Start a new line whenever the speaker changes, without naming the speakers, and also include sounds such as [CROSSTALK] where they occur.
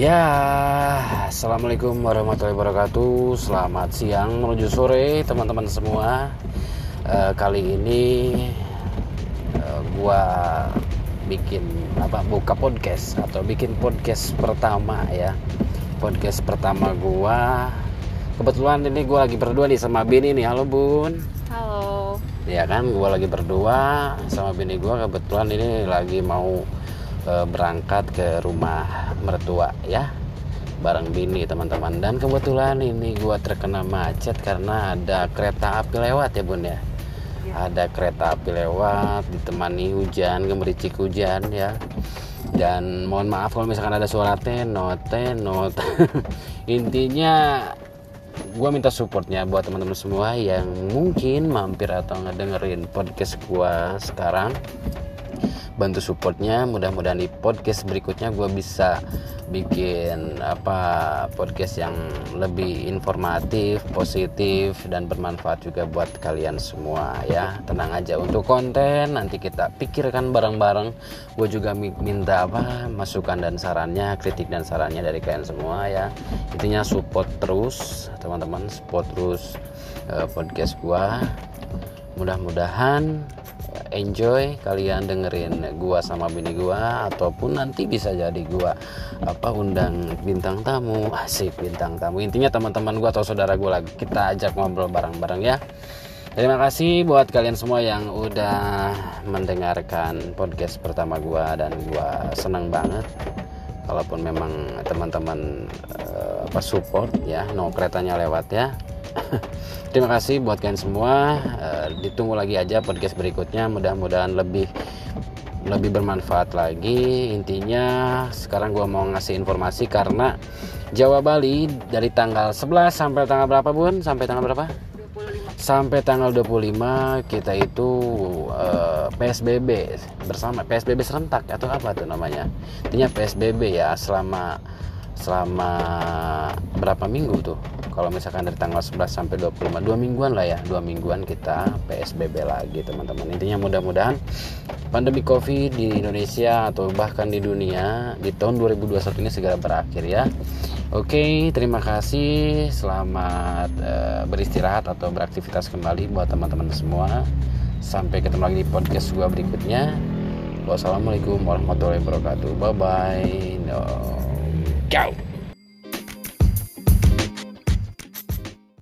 Ya, assalamualaikum warahmatullahi wabarakatuh. Selamat siang menuju sore, teman-teman semua. E, kali ini e, gua bikin apa buka podcast atau bikin podcast pertama ya. Podcast pertama gua. Kebetulan ini gua lagi berdua nih sama Bini nih. Halo Bun.
Halo.
Ya kan, gua lagi berdua sama Bini gua. Kebetulan ini lagi mau e, berangkat ke rumah mertua ya. Bareng bini teman-teman. Dan kebetulan ini gua terkena macet karena ada kereta api lewat ya bun ya. Ada kereta api lewat ditemani hujan gemericik hujan ya. Dan mohon maaf kalau misalkan ada suara tenot tenot. [LAUGHS] Intinya gua minta supportnya buat teman-teman semua yang mungkin mampir atau ngedengerin podcast gua sekarang bantu supportnya. Mudah-mudahan di podcast berikutnya gue bisa bikin apa podcast yang lebih informatif positif dan bermanfaat juga buat kalian semua ya. Tenang aja untuk konten nanti kita pikirkan bareng-bareng. Gue juga minta apa masukan dan sarannya kritik dan sarannya dari kalian semua ya. Intinya support terus teman-teman support terus uh, podcast gue mudah-mudahan enjoy kalian dengerin gua sama bini gua ataupun nanti bisa jadi gua apa undang bintang tamu. Asik bintang tamu. Intinya teman-teman gua atau saudara gua lagi kita ajak ngobrol bareng-bareng ya. Terima kasih buat kalian semua yang udah mendengarkan podcast pertama gua dan gua senang banget kalaupun memang teman-teman uh, apa support ya no keretanya lewat ya [LAUGHS] terima kasih buat kalian semua. Uh, ditunggu lagi aja podcast berikutnya. Mudah-mudahan lebih lebih bermanfaat lagi. Intinya sekarang gua mau ngasih informasi karena Jawa Bali dari tanggal 11 sampai tanggal berapa bun? Sampai tanggal berapa?
25.
sampai tanggal 25 kita itu uh, eh, PSBB bersama. PSBB serentak atau apa tuh namanya? Intinya PSBB ya selama selama berapa minggu tuh kalau misalkan dari tanggal 11 sampai 25 dua mingguan lah ya dua mingguan kita PSBB lagi teman-teman intinya mudah-mudahan pandemi covid di Indonesia atau bahkan di dunia di tahun 2021 ini segera berakhir ya Oke, terima kasih. Selamat uh, beristirahat atau beraktivitas kembali buat teman-teman semua. Sampai ketemu lagi di podcast gua berikutnya. Wassalamualaikum warahmatullahi wabarakatuh. Bye bye. No. Ciao.